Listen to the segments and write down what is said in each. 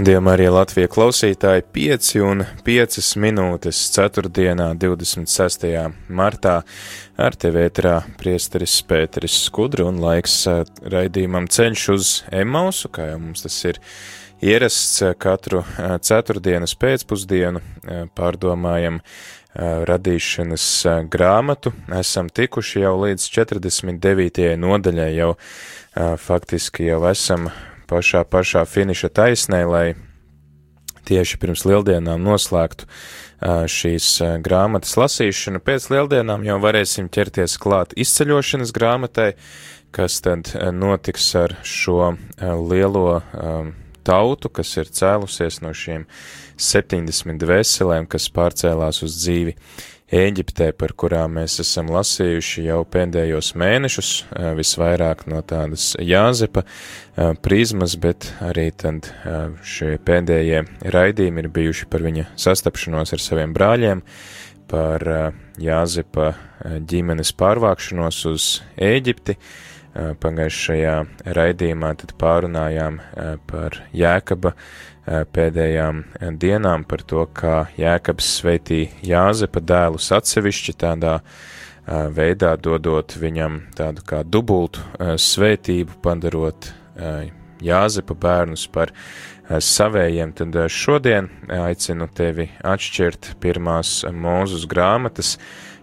Radījumā arī Latvija klausītāji 5 un 5 minūtes 4. 26. martā ar tevi ētrā priesteris Pēteris Skudra un laiks raidījumam ceļš uz Emausu, kā jau mums tas ir ierasts katru ceturtdienas pēcpusdienu, pārdomājam radīšanas grāmatu. Esam tikuši jau līdz 49. nodaļai, jau faktiski jau esam pašā, pašā finiša taisnē, lai tieši pirms lieldienām noslēgtu šīs grāmatas lasīšanu. Pēc lieldienām jau varēsim ķerties klāt izceļošanas grāmatai, kas tad notiks ar šo lielo tautu, kas ir cēlusies no šiem 70 veselēm, kas pārcēlās uz dzīvi Ēģiptē, par kurām mēs esam lasījuši jau pēdējos mēnešus, visvairāk no tādas Jāzepa prizmas, bet arī tad šie pēdējie raidījumi ir bijuši par viņa sastapšanos ar saviem brāļiem, par Jāzepa ģimenes pārvākšanos uz Ēģipti. Pagājušajā raidījumā pārunājām par Jēkaba pēdējām dienām par to, kā Jēkabs sveitīja Jāzepa dēlus atsevišķi tādā veidā, dodot viņam tādu kā dubultu svētību, padarot Jāzepa bērnus par savējiem, tad šodien aicinu tevi atšķirt pirmās mūzus grāmatas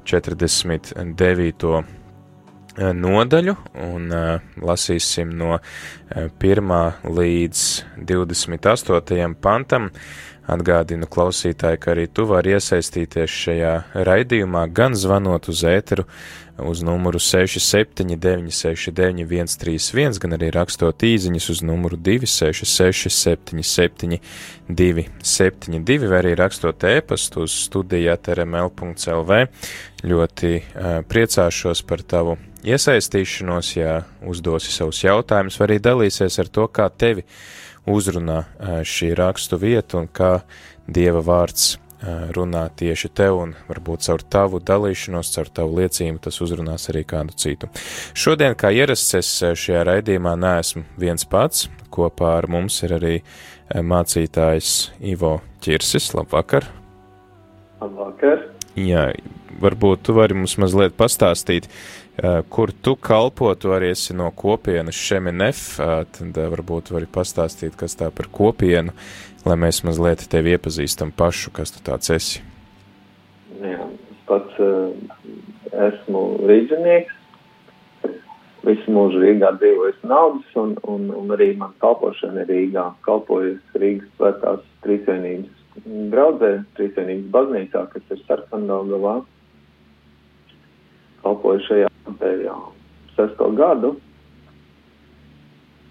49 nodaļu un uh, lasīsim no uh, 1. līdz 28. pantam. Atgādinu klausītāji, ka arī tu vari iesaistīties šajā raidījumā, gan zvanot uz ēteru uz numuru 679, 691, 131, gan arī rakstot īsiņas uz numuru 266, 77, 272, vai arī rakstot ēpastu uz studijāt rml.lv. Ļoti uh, priecāšos par tavu iesaistīšanos, ja uzdosi savus jautājumus, vai arī dalīsies ar to, kā tevi uzrunā šī rakstu vieta un kā Dieva vārds runā tieši tev un varbūt caur tavu dalīšanos, caur tavu liecību tas uzrunās arī kādu citu. Šodien, kā ierasts, es šajā raidījumā neesmu viens pats, kopā ar mums ir arī mācītājs Ivo Čirsis. Labvakar! Labvakar! Jā, varbūt tu vari mums mazliet pastāstīt, Eh, kur tu kalpo, tu arī esi no kopienas Šeminef, eh, tad eh, varbūt vari pastāstīt, kas tā par kopienu, lai mēs mazliet tevi iepazīstam pašu, kas tu tāds esi. Jā, pats esmu rīdzinieks, visu mūžu Rīgā dzīvojis naudas, un, un, un arī man kalpošana ir Rīgā. Kalpojas Rīgas svētās trīsvienības draudzē, trīsvienības baznīcā, kas ir Sarkandaugavā. Kalpoju šajā pēdējo sesto gadu.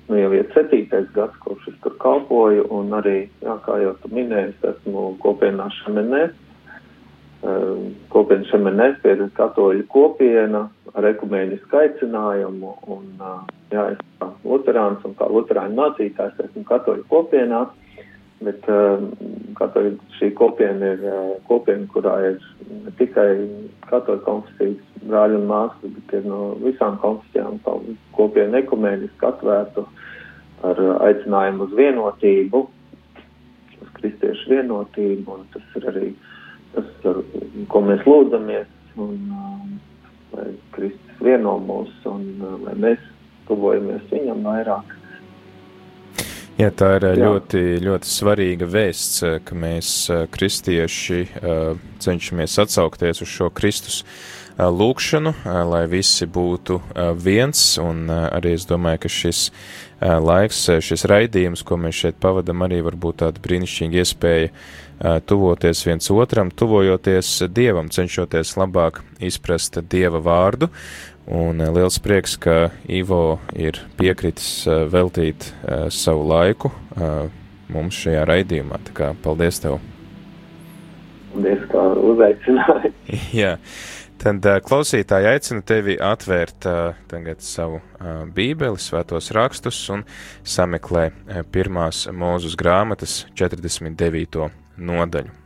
Nu, jau ir septītais gads, kopš es tur kalpoju, un arī, jā, kā jau tu minēji, esmu kopienā Šemenēs. Ehm, kopiena Šemenēs ir katoļu kopiena ar ekumēnisku aicinājumu, un, jā, es kā luterāns un kā luterāņu mācītājs esmu katoļu kopienā, bet katoļu šī kopiena ir kopiena, kurā ir ne tikai katoļu konfesijas brāļi un māsas, bet ir no visām konfesijām kopienu ekumēniski atvērtu ar aicinājumu uz vienotību, uz kristiešu vienotību, tas ir arī tas, ar ko mēs lūdzamies, un lai Kristus vieno mūs, un lai mēs tuvojamies viņam vairāk. Jā, tā ir Jā. ļoti, ļoti svarīga vēsts, ka mēs kristieši cenšamies atsaukties uz šo Kristus lūkšanu, lai visi būtu viens, un arī es domāju, ka šis laiks, šis raidījums, ko mēs šeit pavadam, arī var būt tāda brīnišķīga iespēja tuvoties viens otram, tuvojoties Dievam, cenšoties labāk izprast Dieva vārdu, un liels prieks, ka Ivo ir piekritis veltīt savu laiku mums šajā raidījumā, tā kā paldies tev! Paldies, kā uzaicināji! Jā. Tad klausītāji aicinu tevi atvērt tagad savu bībeli, svētos rakstus un sameklē pirmās mūzus grāmatas 49. nodaļu.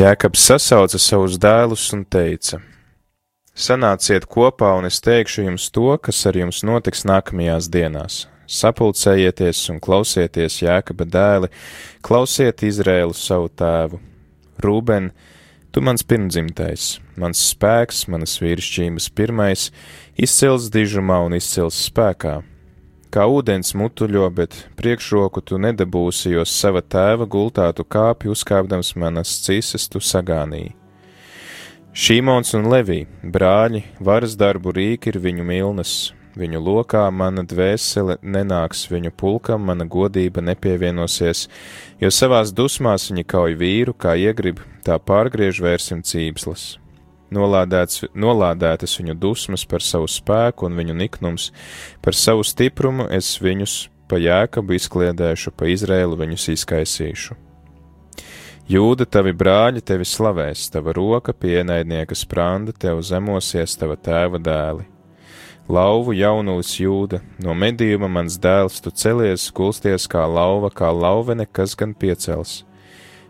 Jēkabs sasauca savus dēlus un teica: Sanāciet kopā, un es teikšu jums to, kas ar jums notiks nākamajās dienās. Sapulcējieties un klausieties Jēkaba dēli, klausiet Izrēlu savu tēvu. Rūben, tu mans pirmdzimtais, mans spēks, manas vīrišķības pirmais, izcils dižumā un izcils spēkā. Kā ūdens mutuļo, bet priekšroku tu nedabūsi, jo sava tēva gultā tu kāpi uzkāpdams manas cises tu sagānīji. Šīmons un Levī, brāļi, varas darbu rīki ir viņu milnas, viņu lokā mana dvēsele nenāks, viņu pulkam mana godība nepievienosies, jo savās dusmās viņi kauj vīru, kā iegrib, tā pārgriež vērsim cīpslas. Nolādēts, nolādētas viņu dusmas par savu spēku un viņu niknums, par savu stiprumu es viņus pa jēkabu izkliedēšu, pa Izrēlu viņus izkaisīšu. Jūda, tavi brāļi tevi slavēs, tava roka pie ienaidnieka spranda, tev zemosies tava tēva dēli. Lauvu jaunulis jūda, no medījuma mans dēls, tu celies, gulsties kā lauva, kā lauvene, kas gan piecels.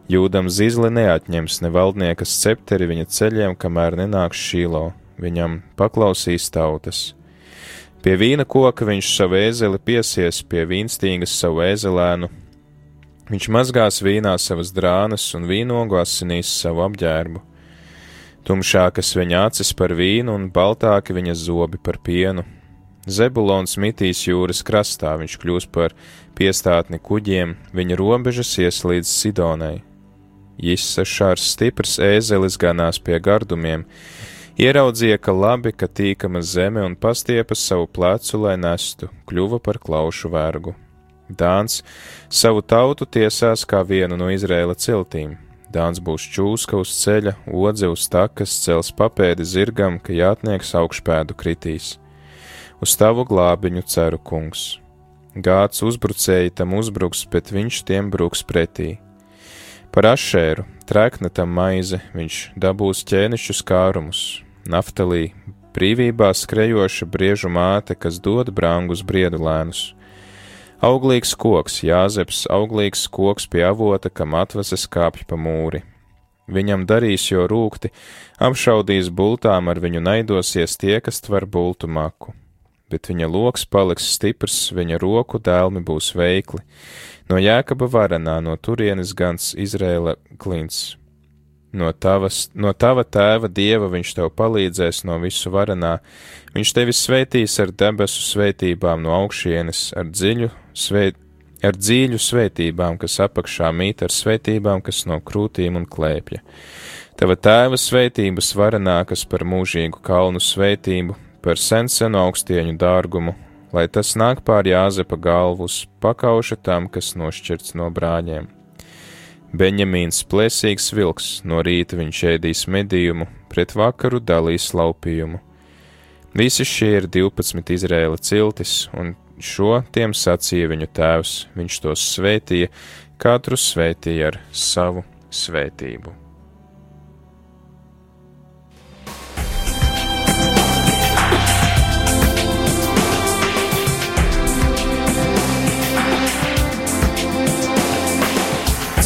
Jūdam zizli neatņems ne valdnieka scepteri viņa ceļiem, kamēr nenāks šīlo, viņam paklausīs tautas. Pie vīna koka viņš savu ēzeli piesies, pie vīnstīgas savu ēzelēnu, Viņš mazgās vīnā savas drānas un vīnogu asinīs savu apģērbu. Tumšākas viņa acis par vīnu un baltāki viņa zobi par pienu. Zebulons mitīs jūras krastā, viņš kļūs par piestātni kuģiem, viņa robežas ies līdz Sidonai. Jisa šārs stiprs ēzelis ganās pie gardumiem, ieraudzīja, ka labi, ka tīkama zeme un pastiepa savu plecu, lai nestu, kļuva par klaušu vergu. Dāns savu tautu tiesās kā vienu no Izrēla ciltīm. Dāns būs čūska uz ceļa, odze uz takas, cels papēdi zirgam, ka jātnieks augšpēdu kritīs. Uz tavu glābiņu ceru, kungs. Gāds uzbrucēji tam uzbruks, bet viņš tiem bruks pretī. Par ašēru, trekna tam maize, viņš dabūs ķēnišķus kārumus, naftalī, brīvībā skrejoša briežu māte, kas dod brangus briedu lēnus Auglīgs koks, Jāzeps, auglīgs koks pie avota, kam atvases kāpj pa mūri. Viņam darīs jo rūkti, apšaudīs bultām ar viņu naidosies tie, kas tver bultu maku. Bet viņa loks paliks stiprs, viņa roku dēlmi būs veikli. No jēkaba varanā, no turienes gans Izrēla klints. No, tavas, no tava tēva dieva viņš tev palīdzēs no visu varanā, viņš tevi svētīs ar debesu svētībām no augšienes, ar dziļu, svēt, ar dzīļu svētībām, kas apakšā mīt ar svētībām, kas no krūtīm un klēpja. Tava tēva svētības varanākas par mūžīgu kalnu svētību, par sensenu augstieņu dārgumu, lai tas nāk pār Jāzepa galvus, pakauša tam, kas nošķirts no brāļiem Beņemīns plēsīgs vilks, no rīta viņš ēdīs medījumu, pret vakaru dalīs laupījumu. Visi šie ir 12 Izrēla ciltis, un šo tiem sacīja viņu tēvs, viņš tos svētīja, katru svētīja ar savu svētību.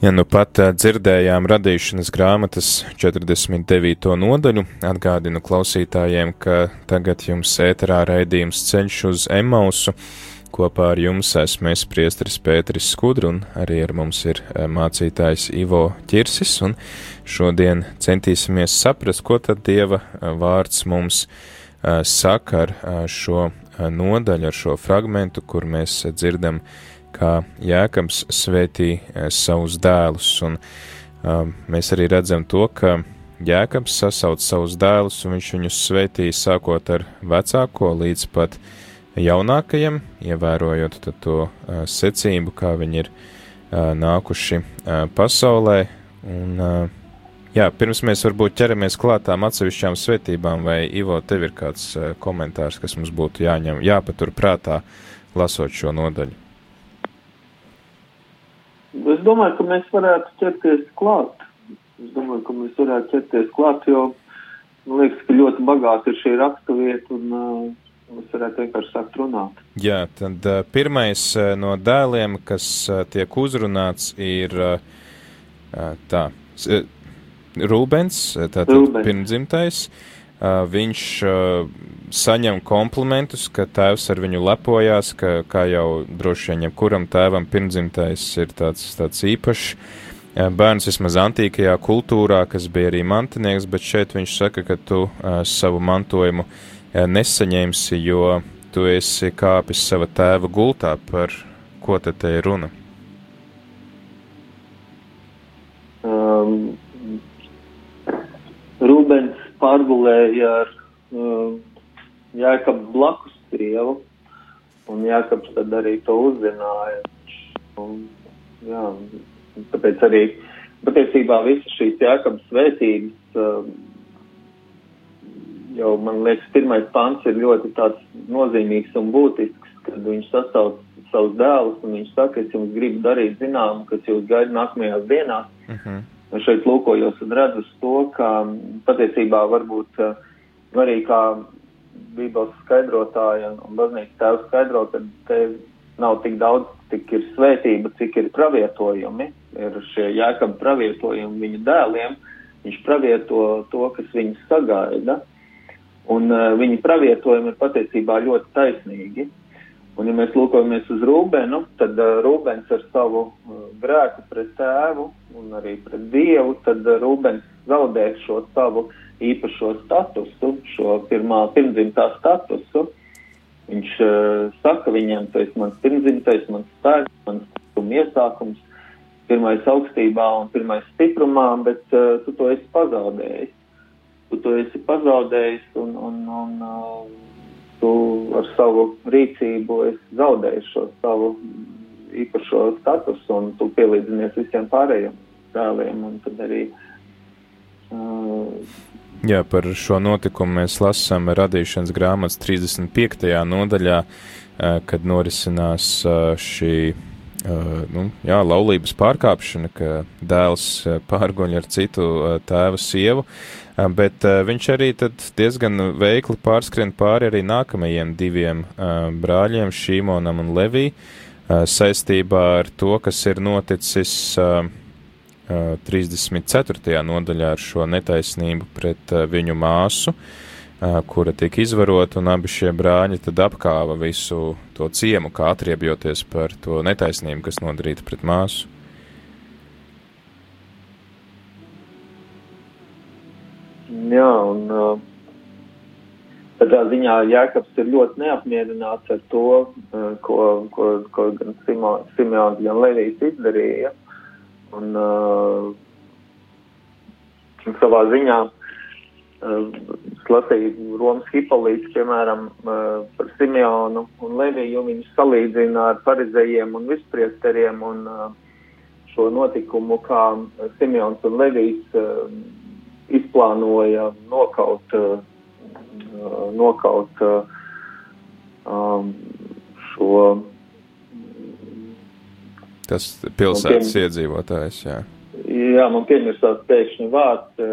Ja nu pat dzirdējām radīšanas grāmatas 49. nodaļu, atgādinu klausītājiem, ka tagad jums ēterā raidījums ceļš uz Emausu. Kopā ar jums esmu es priesteris Pēteris Skudru un arī ar mums ir mācītājs Ivo Ķirsis, un šodien centīsimies saprast, ko tad Dieva vārds mums saka ar šo nodaļu, ar šo fragmentu, kur mēs dzirdam kā Jēkabs svētī eh, savus dēlus, un um, mēs arī redzam to, ka Jēkabs sasauc savus dēlus, un viņš viņus svētīja sākot ar vecāko līdz pat jaunākajiem, ievērojot to uh, secību, kā viņi ir uh, nākuši uh, pasaulē, un uh, Jā, pirms mēs varbūt ķeramies klātām atsevišķām svētībām, vai Ivo, tev ir kāds komentārs, kas mums būtu jāņem, jāpatur prātā, lasot šo nodaļu? Es domāju, ka mēs varētu ķerties klāt. Es domāju, ka mēs varētu ķerties klāt, jo man liekas, ka ļoti bagāti ir šī raksturvieta un uh, mēs varētu vienkārši sākt runāt. Jā, tad uh, pirmais uh, no dēliem, kas uh, tiek uzrunāts, ir uh, tā. Rūbens, tātad Rūbens. pirmdzimtais. Uh, viņš uh, saņem komplimentus, ka tēvs ar viņu lepojās, ka, kā jau droši vien jebkuram tēvam pirmdzimtais ir tāds, tāds īpašs bērns vismaz antīkajā kultūrā, kas bija arī mantinieks, bet šeit viņš saka, ka tu savu mantojumu nesaņemsi, jo tu esi kāpis sava tēva gultā, par ko te te ir runa? Um, pārgulēja ar um, Jēkabs blakus sievu, un Jēkabs tad arī to uzzināja. Un, jā, tāpēc arī patiesībā visas šīs Jēkabs svētības, um, jau man liekas, pirmais pants ir ļoti tāds nozīmīgs un būtisks, kad viņš sasauc savus dēlus un viņš saka, es jums gribu darīt zinām, kas jūs gaida nākamajās dienās. Uh mhm. -huh. Es šeit lūkojos un redzu to, ka patiesībā varbūt uh, arī kā Bībeles skaidrotāja un baznīcas tēvs skaidro, ka te nav tik daudz, tik ir svētība, cik ir pravietojumi. Ir šie jēkab pravietojumi viņa dēliem. Viņš pravieto to, kas viņus sagaida. Un uh, viņa pravietojumi ir patiesībā ļoti taisnīgi. Un, ja mēs lūkojamies uz Rūbenu, tad uh, Rūbens ar savu uh, grēku pret tēvu un arī pret Dievu, tad uh, Rūbens zaudē šo savu īpašo statusu, šo pirmā pirmdzimtā statusu. Viņš uh, saka viņiem, tu esi mans pirmdzimtais, mans spēks, mans stipruma iesākums, pirmais augstībā un pirmais stiprumā, bet uh, tu to esi pazaudējis. Tu to esi pazaudējis un, un, un uh, tu ar savu rīcību esi zaudējis šo savu īpašo statusu un tu pielīdzinies visiem pārējiem tad arī uh, Jā, par šo notikumu mēs lasām radīšanas grāmatas 35. nodaļā, kad norisinās šī nu, jā, laulības pārkāpšana, ka dēls pārgoņ ar citu tēva sievu, bet viņš arī diezgan veikli pārskrien pāri arī nākamajiem diviem brāļiem, Šīmonam un Levī, saistībā ar to, kas ir noticis 34. nodaļā ar šo netaisnību pret viņu māsu, kura tika izvarota, un abi šie brāļi tad apkāva visu to ciemu, kā atriebjoties par to netaisnību, kas nodarīta pret māsu. Jā, un tādā ziņā Jēkabs ir ļoti neapmierināts ar to, ko, ko, ko gan Simons, gan Levijs izdarīja. Un, uh, savā ziņā uh, Es lasīju Romas Hipolītu, piemēram, par Simeonu un Leviju. Viņus salīdzina ar parizējiem un vispriesteriem un šo notikumu, kā Simeons un Levijs izplānoja nokaut, nokaut šo. Tas pilsētas iedzīvotājs, jā. Jā, man piemirstās pēkšņi vārds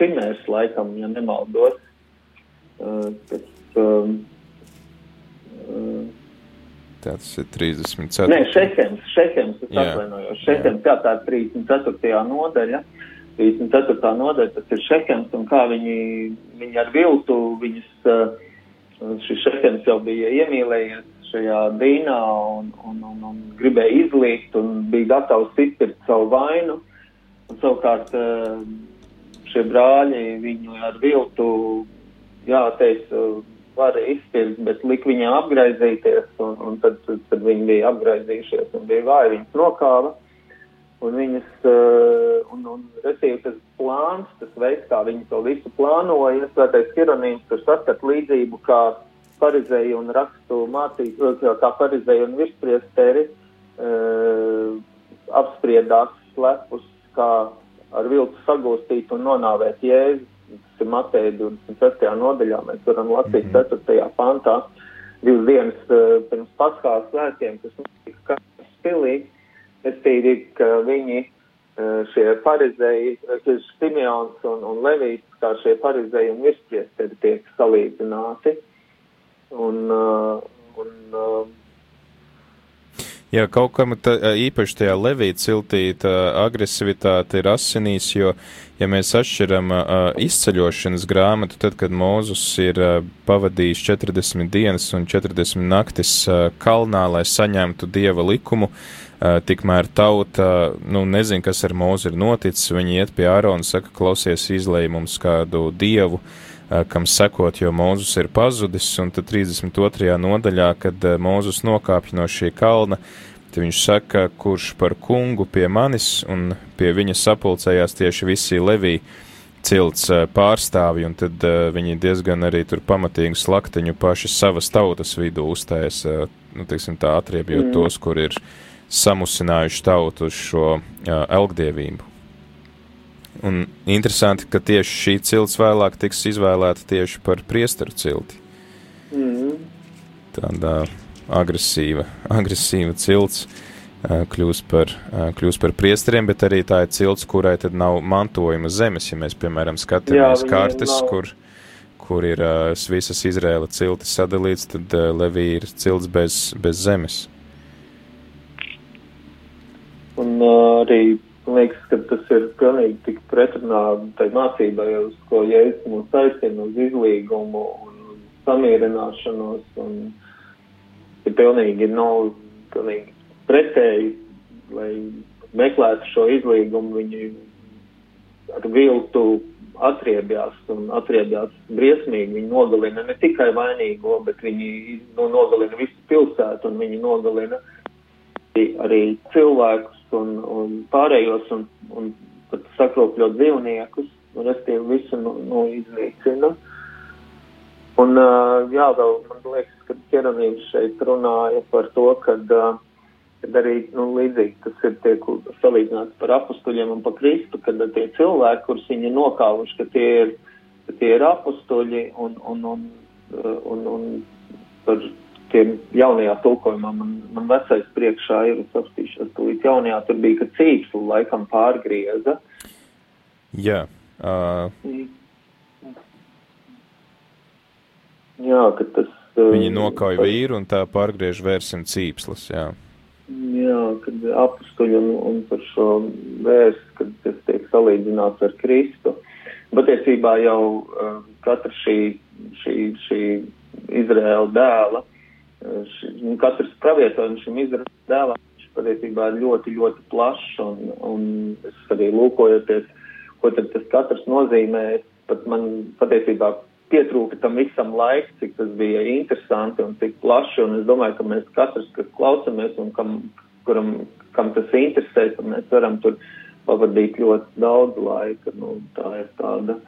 Šimērs laikam, ja nemaldos. Tas, um, Tas ir 34. Nē, Šehems, Šehems, es atvainojos. Šehems, jā, tā ir 34. nodaļa. 34. nodaļa, tas ir Šehems, un kā viņi, viņi ar viltu, viņas, šis Šehems jau bija iemīlējies šajā dīnā un, un, un, un gribēja izlīgt un bija gatavs izpirkt savu vainu. Un savukārt šie brāļi viņu ar viltu, jā, teica, var izpirkt, bet lik viņiem apgraizīties, un, un tad, tad, tad viņi bija apgraizījušies un bija vāji, viņas nokāva. Un viņas, uh, un, un, restīvi, tas plāns, tas veids, kā viņi to visu plānoja, svētais Kironīms tur saskat līdzību, kā parizēju un rakstu mācību, kā parizēju un virspriesteri uh, apspriedās slepus, kā ar viltu sagūstīt un nonāvēt jēzu Mateja 26. nodaļā, mēs varam lasīt mm -hmm. 4. pantā, divas dienas uh, pirms paskās svētkiem, kas notika Kāras pilī, es tīri, ka viņi uh, šie parizēji, ka Simeons un, un Levīts, kā šie parizēji un virspriesteri tiek salīdzināti. Un, uh, un uh, Jā, kaut kam tā, īpaši tajā levīta ciltī tā agresivitāte ir asinīs, jo, ja mēs atšķiram uh, izceļošanas grāmatu, tad, kad Mūzus ir uh, pavadījis 40 dienas un 40 naktis uh, kalnā, lai saņemtu dieva likumu, tikmēr tauta, nu, nezin, kas ar Mūzu ir noticis, viņi iet pie Ārona un saka, klausies, izlēj mums kādu dievu. Uh, kam sekot, jo Mūzus ir pazudis, un tad 32. nodaļā, kad Mūzus nokāpj no šī kalna, tad viņš saka, kurš par kungu pie manis, un pie viņa sapulcējās tieši visi Levī cilts pārstāvi, un tad viņi diezgan arī tur pamatīgu slaktiņu paši savas tautas vidū uh, nu, teiksim tā, atriebjot mm. tos, kur ir samusinājuši tautu uz šo elgdievību. Un interesanti, ka tieši šī cilts vēlāk tiks izvēlēta tieši par priesteru cilti. Mm. Tāda agresīva, agresīva cilts kļūs par, kļūs par priesteriem, bet arī tā ir cilts, kurai tad nav mantojuma zemes. Ja mēs, piemēram, skatāmies kartes, kur, kur ir uh, visas Izrēla ciltis sadalīts, tad Levī ir cilts bez, bez zemes. Un arī Man liekas, ka tas ir pilnīgi tik pretrunā tai mācībai, uz ko Jēzus mūs aicina, uz izlīgumu un samierināšanos. Un ir pilnīgi, nav pilnīgi pretēji, lai meklētu šo izlīgumu, viņi ar viltu atriebjās un atriebjās briesmīgi. Viņi nogalina ne tikai vainīgo, bet viņi nu, nogalina visu pilsētu un viņi nogalina arī cilvēkus un, un pārējos un, un pat sakropļot dzīvniekus, un restīvi visu nu, nu, iznīcina. Un, uh, jā, vēl man liekas, ka ķeranības šeit runāja par to, kad, uh, kad arī, nu, līdzīgi tas ir tiek salīdzināts par apustuļiem un par Kristu, kad tie cilvēki, kurus viņi nokāvuši, ka tie ir, ka tie ir apustuļi un, un, un, un, un par tiem jaunajā tulkojumā man, man vecais priekšā ir uz apstīšanas tūlīt jaunajā, tur bija, ka cīpslu laikam pārgrieza. Jā. Uh... Jā, ka tas. Uh, Viņi nokauja par... vīru un tā pārgriež vērsim cīpslas, jā. Jā, kad apustuļi un, un par šo vērst, kad tas tiek salīdzināts ar Kristu. Patiesībā jau uh, katra šī, šī, šī Izraēla dēla Nu, katrs pravietojums šim Izraēlas dēlam patiesībā ir ļoti, ļoti plašs, un, un es arī lūkojoties, ko tad tas katrs nozīmē, pat man patiesībā pietrūka tam visam laiks, cik tas bija interesanti un cik plaši, un es domāju, ka mēs katrs, kas klausamies un kam, kuram, kam tas interesē, ka mēs varam tur pavadīt ļoti daudz laika, nu, tā ir tāda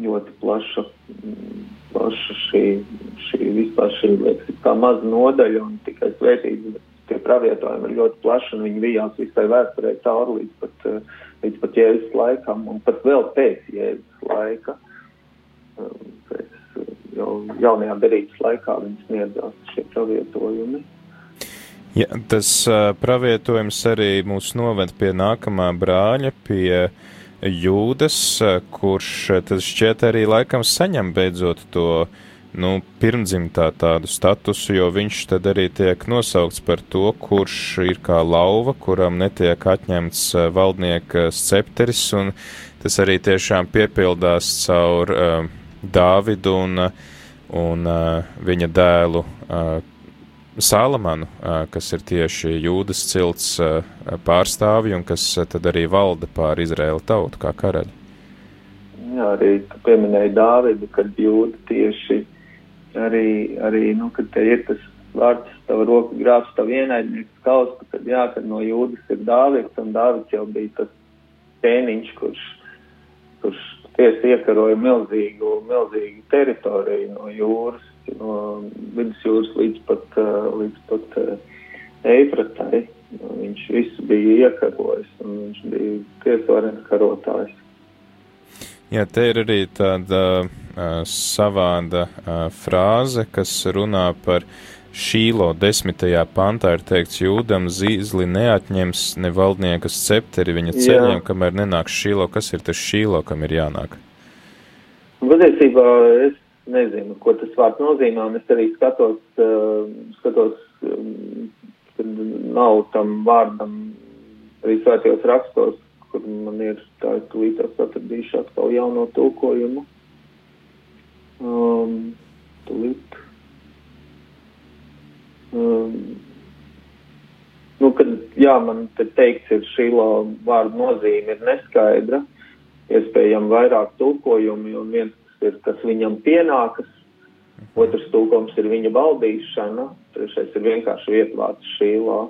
ļoti plaša plaša šī, šī vispār šī, liekas, kā maza nodaļa un tikai svētības, bet tie pravietojumi ir ļoti plaši un viņi bijās visai vēsturē cauri līdz pat, eh, līdz pat Jēzus laikam un pat vēl pēc Jēzus laika. Um, pēc jau jaunajā derības laikā viņi sniedzās šie pravietojumi. Ja, tas uh, pravietojums arī mūs noved pie nākamā brāļa, pie jūdas, uh, kurš tas šķiet arī laikam saņem beidzot to nu, pirmdzimtā tādu statusu, jo viņš tad arī tiek nosaukts par to, kurš ir kā lauva, kuram netiek atņemts uh, valdnieka scepteris, un tas arī tiešām piepildās caur uh, Dāvidu un, un uh, viņa dēlu uh, Sālamanu, kas ir tieši jūdas cilts pārstāvji un kas tad arī valda pār Izraēla tautu kā karaļi. Jā, arī tu pieminēji Dāvidu, kad jūda tieši arī, arī nu, kad te ir tas vārds, tava roka grābs, tava ienaidnieks kausta, kad jā, kad no jūdas ir Dāvids, un Dāvids jau bija tas ķēniņš, kurš, kurš tiesa iekaroja milzīgu, milzīgu teritoriju no jūras, no vidusjūras līdz pat, līdz pat Eifratai. Viņš visu bija iekarojis un viņš bija tiesvarens karotājs. Jā, te ir arī tāda uh, savāda uh, frāze, kas runā par šīlo desmitajā pantā ir teikts, jūdam zīzli neatņems ne valdniekas cepteri viņa ceļiem, Jā. kamēr nenāks šīlo. Kas ir tas šīlo, kam ir jānāk? Patiesībā es nezinu, ko tas vārds nozīmē, un es arī skatos, uh, skatos um, kad nav tam vārdam arī svētajos rakstos, kur man ir tā, es tūlītās atradīšu atkal jauno tulkojumu. Um, tūlīt. Um, nu, kad, jā, man te teikts, ir šī vārda nozīme ir neskaidra, iespējami vairāk tulkojumi, un viens ir, kas viņam pienākas, otrs tūkums ir viņa valdīšana, trešais ir vienkārši vietvārds šīlā.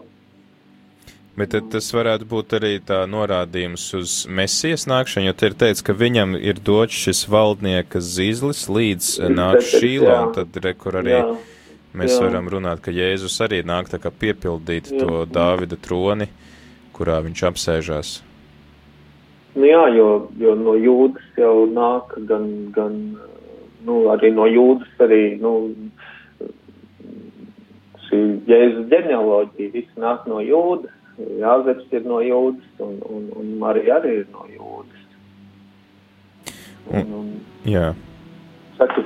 Bet tas varētu būt arī tā norādījums uz mesijas nākšanu, jo te ir teicis, ka viņam ir dots šis valdnieka zīzlis līdz nāk šīlā, un tad rekur arī jā, mēs jā. varam runāt, ka Jēzus arī nāk tā kā piepildīt jā. to Dāvida troni, kurā viņš apsēžās. Nu jā, jo, jo no jūdas jau nāk gan, gan nu, arī no jūdas arī, nu, šī jēzus ģenealoģija, viss nāk no jūdas, Jāzeps ir no jūdas un, un, un Marija arī ir no jūdas. Un, un, jā. Saki.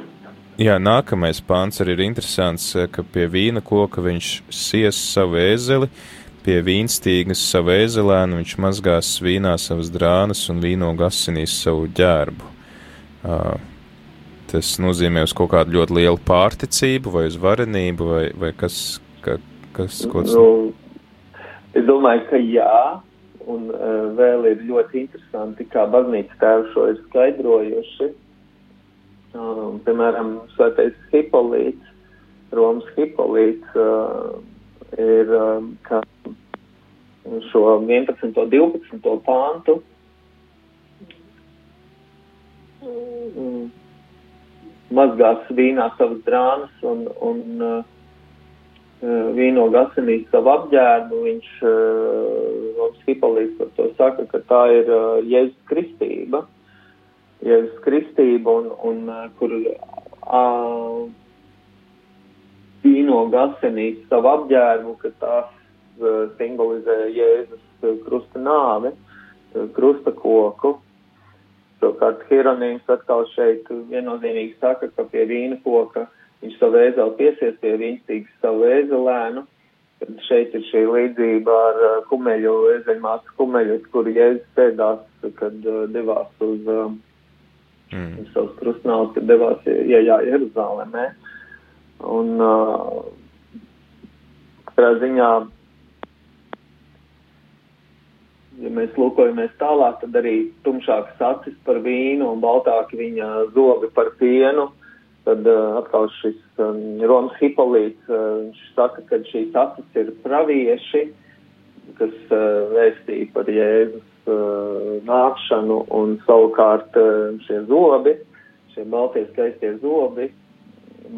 Jā, nākamais pāns arī ir interesants, ka pie vīna koka viņš sies savu ēzeli, pie vīnstīgas savu ēzelēnu, viņš mazgās vīnā savas drānas un vīno gasinīs savu ģērbu. Tas nozīmē uz kaut kādu ļoti lielu pārticību vai uz varenību vai, vai kas, ka, kas, ko tas? Nu, es domāju, ka jā, un uh, vēl ir ļoti interesanti, kā baznīca tēvi šo ir skaidrojuši. Um, piemēram, svētais Hipolīts, Romas Hipolīts uh, ir, um, kā šo 11. un 12. pāntu. Mm, mazgās vīnā savas drānas un, un uh, vīno gasinīt savu apģērbu. Viņš, uh, Hipolīts par to saka, ka tā ir uh, Jēzus kristība. Jēzus kristība un, un uh, kur uh, vīno gasinīt savu apģērbu, ka tās Eh, simbolizē Jēzus eh, krusta nāvi, eh, krusta koku. Savukārt Hieronīms atkal šeit viennozīmīgi saka, ka pie vīna koka viņš savu ēzeli piesies pie viņstīgas savu ēzelēnu. Tad šeit ir šī līdzība ar kumeļu, ezeļmācu kumeļu, kur Jēzus pēdās, kad uh, devās uz uh, mm. savus krustnāvus, kad devās iejā Jeruzālēmē. Un uh, katrā ziņā ja mēs lūkojamies tālāk, tad arī tumšākas acis par vīnu un baltāki viņa zobi par pienu. Tad uh, atkal šis um, Romas Hipolīts, uh, saka, ka šīs acis ir pravieši, kas uh, vēstīja par Jēzus uh, nākšanu un savukārt uh, šie zobi, šie baltie skaistie zobi,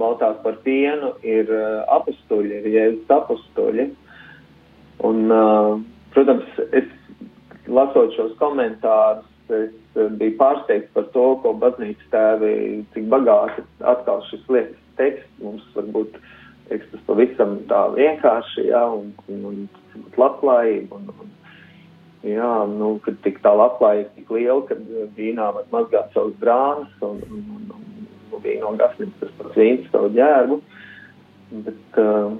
baltāk par pienu ir uh, apustuļi, ir Jēzus apustuļi. Un, uh, protams, es lasot šos komentārus, es eh, biju pārsteigts par to, ko baznīcas tēvi, cik bagāti atkal šis lietas teksts mums varbūt teiks, tas pavisam tā vienkārši, jā, un, un, un labklājība, un, un, jā, nu, kad tik tā labklājība tik liela, kad vīnā var mazgāt savus brānas, un, un, un, un, un vīno gasnīt tas pats vīns savu ģērbu, bet, uh,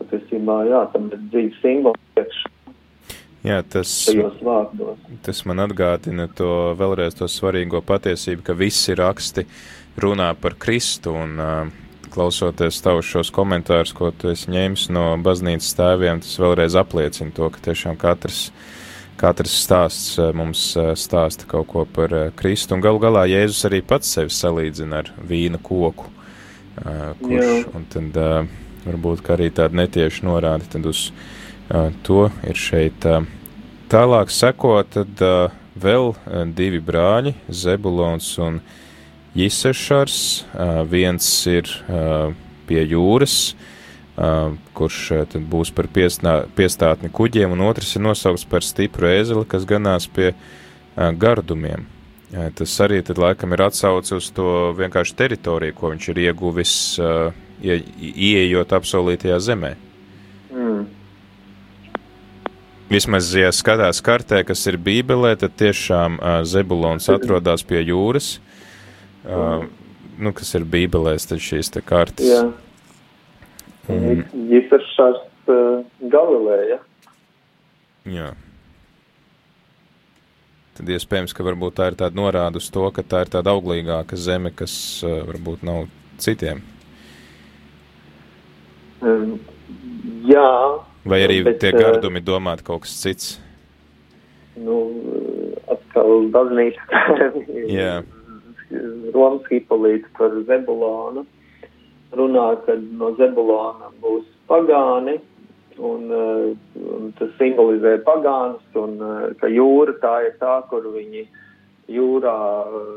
patiesībā, jā, tam ir dzīves simbols priekš. Jā, tas, tas man atgādina to vēlreiz to svarīgo patiesību, ka visi raksti runā par Kristu un uh, klausoties tavus šos komentārus, ko tu esi ņēmis no baznīcas tēviem, tas vēlreiz apliecina to, ka tiešām katrs, katrs stāsts mums stāsta kaut ko par Kristu, un galu galā Jēzus arī pats sevi salīdzina ar vīna koku, kurš, un tad varbūt, arī tāda netieši norāda tad uz to ir šeit. Tālāk seko tad vēl divi brāļi, Zebulons un Jisešars, viens ir pie jūras, kurš tad būs par piesnā, piestātni kuģiem, un otrs ir nosaukts par stipru ēzeli, kas ganās pie gardumiem. Tas arī tad laikam ir atsauce uz to vienkārši teritoriju, ko viņš ir ieguvis, ie, ieejot apsolītajā zemē. Mm. Vismaz, ja skatās kartē, kas ir Bībelē, tad tiešām Zebulons atrodas pie jūras, uh, nu, kas ir Bībelēs, tad šīs te kartas. Jā. Un... Jisaršās uh, Galileja. Jā. Tad iespējams, ka varbūt tā ir tāda norāda uz to, ka tā ir tāda auglīgāka zeme, kas uh, varbūt nav citiem. Um, jā. Vai arī bet, tie gardumi domāt kaut kas cits? Nu, atkal baznīca. jā. Romas Hipolīts par Zebulonu runā, ka no Zebulona būs pagāni, un, uh, un tas simbolizē pagānus, un uh, ka jūra tā ir tā, kur viņi jūrā uh,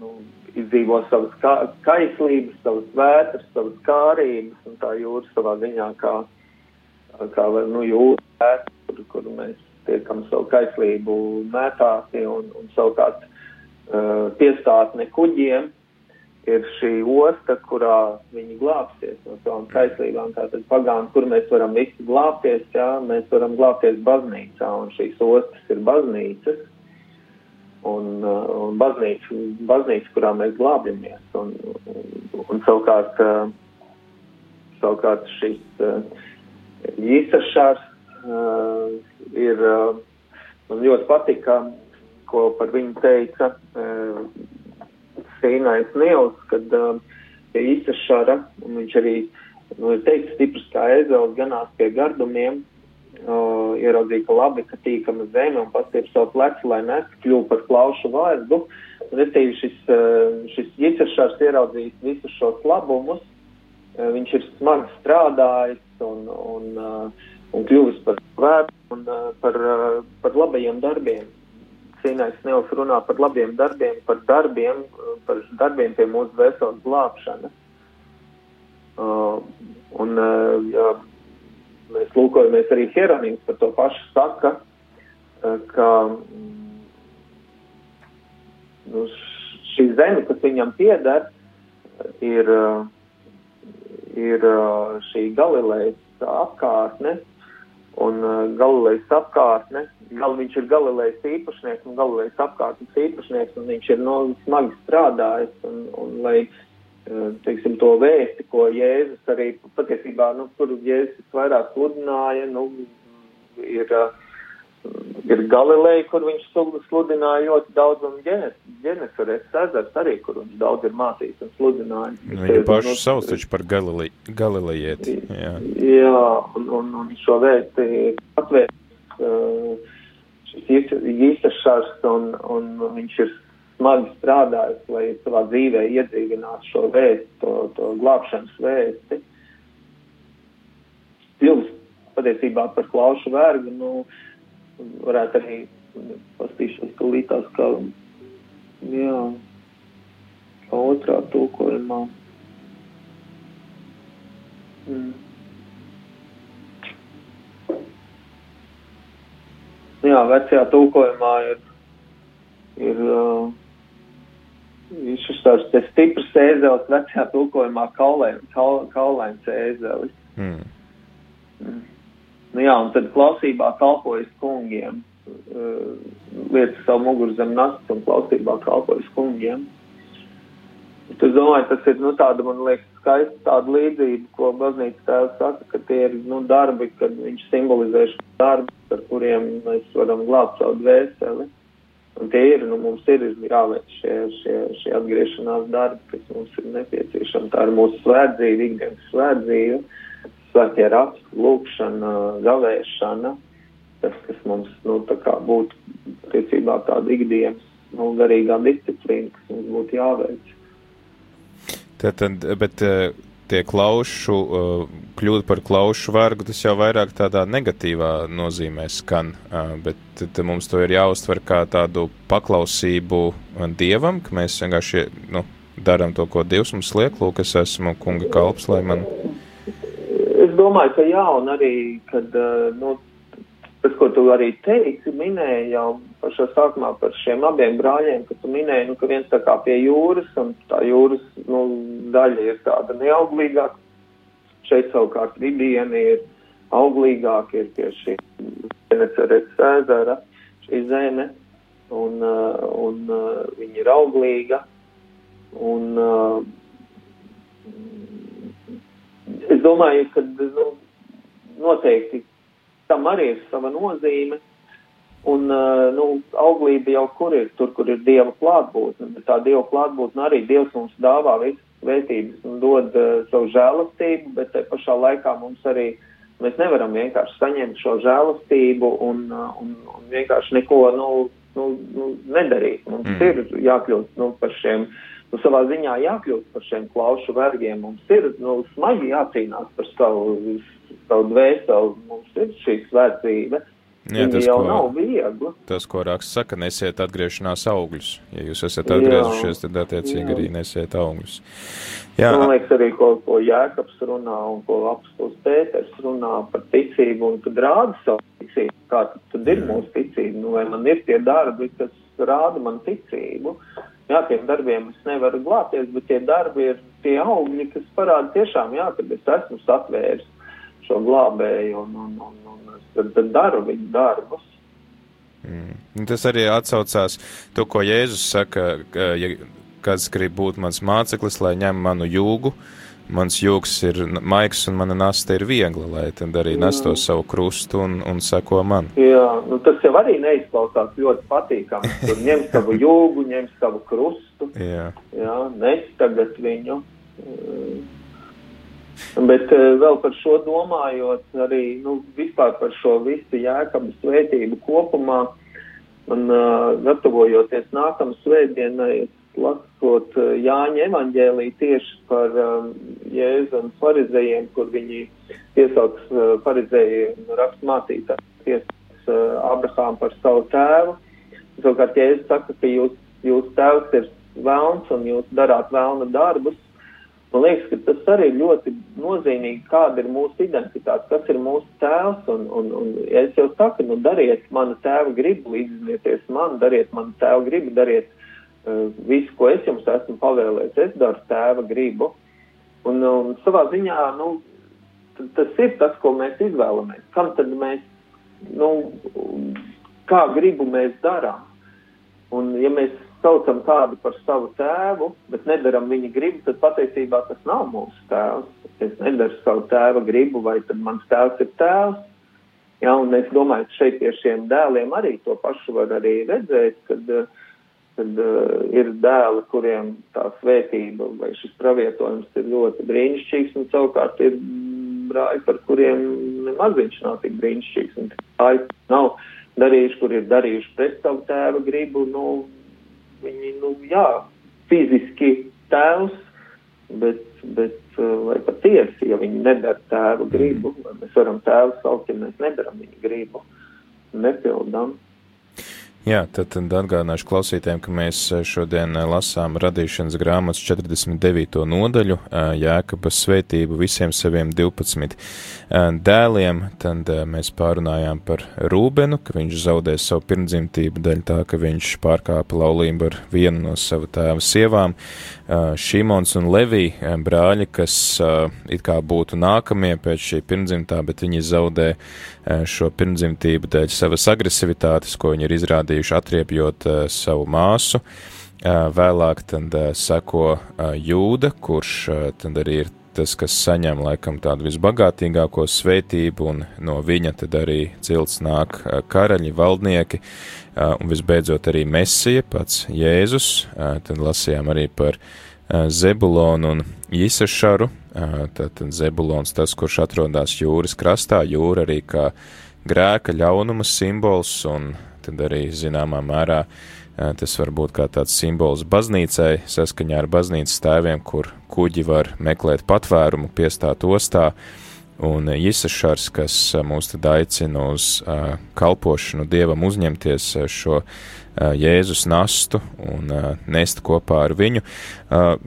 nu, izdzīvo savas kā, kaislības, savas vētras, savas kārības, un tā jūra savā ziņā kā, kā nu, jūra vētra, kur, kur mēs tiekam savu kaislību mētāti, un, un savukārt uh, piestātne kuģiem ir šī osta, kurā viņi glābsies no savām kaislībām. Tātad pagāni, kur mēs varam visi glābties, jā, mēs varam glābties baznīcā, un šīs ostas ir baznīcas. Un, uh, un baznīca, baznīca, kurā mēs glābjamies. Un, un, un savukārt, uh, savukārt šis uh, īsašārs ir, man ļoti patika, ko par viņu teica Sīnais Nils, kad uh, pie Isašara, un viņš arī, nu, ir teikt, stiprs kā ezels, ganās pie gardumiem, uh, ieraudzīja, ka labi, ka tīkama zeme un pastiep savu plecu, lai nes, kļūp par klaušu vārdu. Respektīvi, šis, uh, šis Isašars ieraudzījis visus šos labumus, uh, viņš ir smagi strādājis un, un, uh, un kļuvis par vērtu un uh, par, uh, par labajiem darbiem cīnās Nils runā par labiem darbiem, par darbiem, par darbiem pie mūsu veselas glābšanas. Uh, un, uh, ja mēs lūkojamies arī Hieronīms par to pašu saka, uh, ka nu, šī zeme, kas viņam pieder, ir, uh, ir uh, šī Galilejas apkārtne, un uh, Galilejas apkārtne gal, viņš ir Galilejas īpašnieks un Galilejas apkārtnes īpašnieks, un viņš ir no smagi strādājis, un, un lai, eh, teiksim, to vēsti, ko Jēzus arī patiesībā, nu, kur Jēzus vairāk sludināja, nu, ir, eh, ir Galileja, kur viņš sludināja ļoti daudz, un Ģenesares ezers arī, kur viņš daudz ir mācījis un sludinājis. Nu, viņa pašu nu, sauc taču par Galile, Galilejieti. Jā, jā un, un, un šo vēsti atvērt. Uh, šis īpašārs un, un viņš ir smagi strādājis, lai savā dzīvē iedzīvinātu šo vēstu, to, to glābšanas vēsti. Pilns patiesībā par klaušu vergu, nu, varētu arī pastīšos tūlītās, ka, jā, kā otrā tūkojumā. Mm. Jā, vecajā tūkojumā ir, ir uh, šis tāds stiprs ēzelis vecajā tulkojumā kaulains kaul, ēzelis. Mm. Mm. Nu jā, un tad klausībā kalpojas kungiem, uh, lietas savu muguru zem nastas un klausībā kalpojas kungiem. Es domāju, tas ir, nu, tāda, man liekas, skaista tāda līdzība, ko baznīca tēvs saka, ka tie ir, nu, darbi, kad viņš simbolizē šo darbu, ar kuriem mēs varam glābt savu dvēseli. Un tie ir, nu, mums ir jāveic šie, šie, šie atgriešanās darbi, kas mums ir nepieciešami. Tā ir mūsu svētdzīve, ikdienas svētdzīve, svētie raksti, lūkšana, gavēšana, tas, kas mums, nu, tā būtu attiecībā tāda ikdienas, nu, garīgā disciplīna, kas mums būtu jāveic. Tad, tad, bet eh, tie klaušu, eh, kļūt par klaušu vergu, tas jau vairāk tādā negatīvā nozīmē skan, eh, bet tad mums to ir jāuztver kā tādu paklausību dievam, ka mēs vienkārši, nu, darām to, ko Dievs mums liek, lūk, es esmu kunga kalps, lai man. Domāju, ka jā, un arī, kad, nu, tas, ko tu arī teici, minēji jau pašā sākumā par šiem abiem brāļiem, ka tu minēji, nu, ka viens tā kā pie jūras, un tā jūras, nu, daļa ir tāda neauglīgāka. Šeit savukārt vidieni ir auglīgāka, ir tieši Venecerets ezera, šī zeme, un, uh, un uh, viņa ir auglīga, un es domāju, ka, nu, noteikti tam arī ir sava nozīme. Un, uh, nu, auglība jau kur ir, tur, kur ir Dieva klātbūtne, bet tā Dieva klātbūtne arī Dievs mums dāvā visas svētības un dod uh, savu žēlastību, bet te pašā laikā mums arī, mēs nevaram vienkārši saņemt šo žēlastību un, uh, un, un vienkārši neko, nu, nu, nu nedarīt. Mums mm. ir jākļūt, nu, par šiem, nu, savā ziņā jākļūt par šiem klaušu vergiem. Mums ir, nu, smagi jācīnās par savu savu dvēseli, mums ir šī svētība. Jā, tas jau ko, nav viegli. Tas, ko raksts saka, nesiet atgriešanās augļus. Ja jūs esat atgriezušies, tad attiecīgi jā. arī nesiet augļus. Jā. Man liekas arī, ko, ko Jēkabs runā un ko apstos Pēters runā par ticību un kad rāda savu ticību. Kā tad, tad ir mūsu ticība? Nu, vai man ir tie darbi, kas rāda man ticību? Jā, tiem darbiem es nevaru glābties, bet tie darbi ir tie augļi, kas parāda tiešām, jā, kad es esmu satvēris šo glābēju un, un, un, un tad, tad daru viņu darbus. Mm. Tas arī atsaucās to, ko Jēzus saka, ka, ja kāds grib būt mans māceklis, lai ņem manu jūgu, mans jūgs ir maigs un mana nasta ir viegla, lai tad arī nesto savu krustu un, un seko man. Jā, nu tas jau arī neizklausās ļoti patīkami. Tur ņem savu jūgu, ņem savu krustu. Jā. Jā, nes tagad viņu. Bet vēl par šo domājot, arī nu, vispār par šo visu jēkabu svētību kopumā, man uh, gatavojoties nākamā svētdienai, lasot uh, Jāņa evaņģēlī tieši par um, Jēzu un farizējiem, kur viņi piesauks uh, farizēju rakstmācītāju, piesauks uh, Abrahām par savu tēvu. Savukārt Jēzus saka, ka jūs, jūs tēvs ir vēlns un jūs darāt vēlna darbus. Man liekas, ka tas arī ļoti nozīmīgi, kāda ir mūsu identitāte, kas ir mūsu tēvs. Un, un, un es jau saku, nu, dariet manu tēvu gribu, līdzieties man, dariet manu tēvu gribu, dariet visu, ko es jums esmu pavēlējis. Es daru tēva gribu. Un, un savā ziņā, nu, tas ir tas, ko mēs izvēlamies. Kam tad mēs, nu, kā gribu mēs darām? Un ja mēs saucam kādu par savu tēvu, bet nedaram viņa gribu, tad patiesībā tas nav mūsu tēvs. Es nedaru savu tēva gribu, vai tad mans tēvs ir tēvs. Jā, un es domāju, ka šeit pie šiem dēliem arī to pašu var arī redzēt, kad, kad uh, ir dēli, kuriem tā svētība vai šis pravietojums ir ļoti brīnišķīgs, un savukārt ir brāļi, par kuriem nemaz viņš nav tik brīnišķīgs, un brāļi nav darījuši, kur ir darījuši pret savu tēva gribu, nu, viņi, nu, jā, fiziski tēvs, bet, bet uh, vai patiesi, ja viņi nedara tēva gribu, vai mēs varam tēvu saukt, ja mēs nedaram viņa gribu, nepildām. Jā, tad, tad atgādināšu klausītājiem, ka mēs eh, šodien eh, lasām radīšanas grāmatas 49. nodaļu eh, Jēkabas svētību visiem saviem 12 dēliem. Tad mēs pārunājām par Rūbenu, ka viņš zaudē savu pirmdzimtību dēļ tā, ka viņš pārkāpa laulību ar vienu no sava tēva sievām. Šimons un Levī brāļi, kas it kā būtu nākamie pēc šī pirmdzimtā, bet viņi zaudē šo pirmdzimtību dēļ savas agresivitātes, ko viņi ir izrādījuši atriebjot savu māsu. Vēlāk tad seko Jūda, kurš tad arī ir tas, kas saņem laikam tādu visbagātīgāko svētību, un no viņa tad arī cilts nāk karaļi, valdnieki, un visbeidzot arī Mesija, pats Jēzus, tad lasījām arī par Zebulonu un Jisašaru, tātad Zebulons tas, kurš atrodas jūras krastā, jūra arī kā grēka ļaunuma simbols, un tad arī zināmā mērā tas var būt kā tāds simbols baznīcai, saskaņā ar baznīcas tēviem, kur kuģi var meklēt patvērumu, piestāt ostā, un Jisašars, kas mūs tad aicina uz kalpošanu Dievam uzņemties šo Jēzus nastu un nest kopā ar viņu.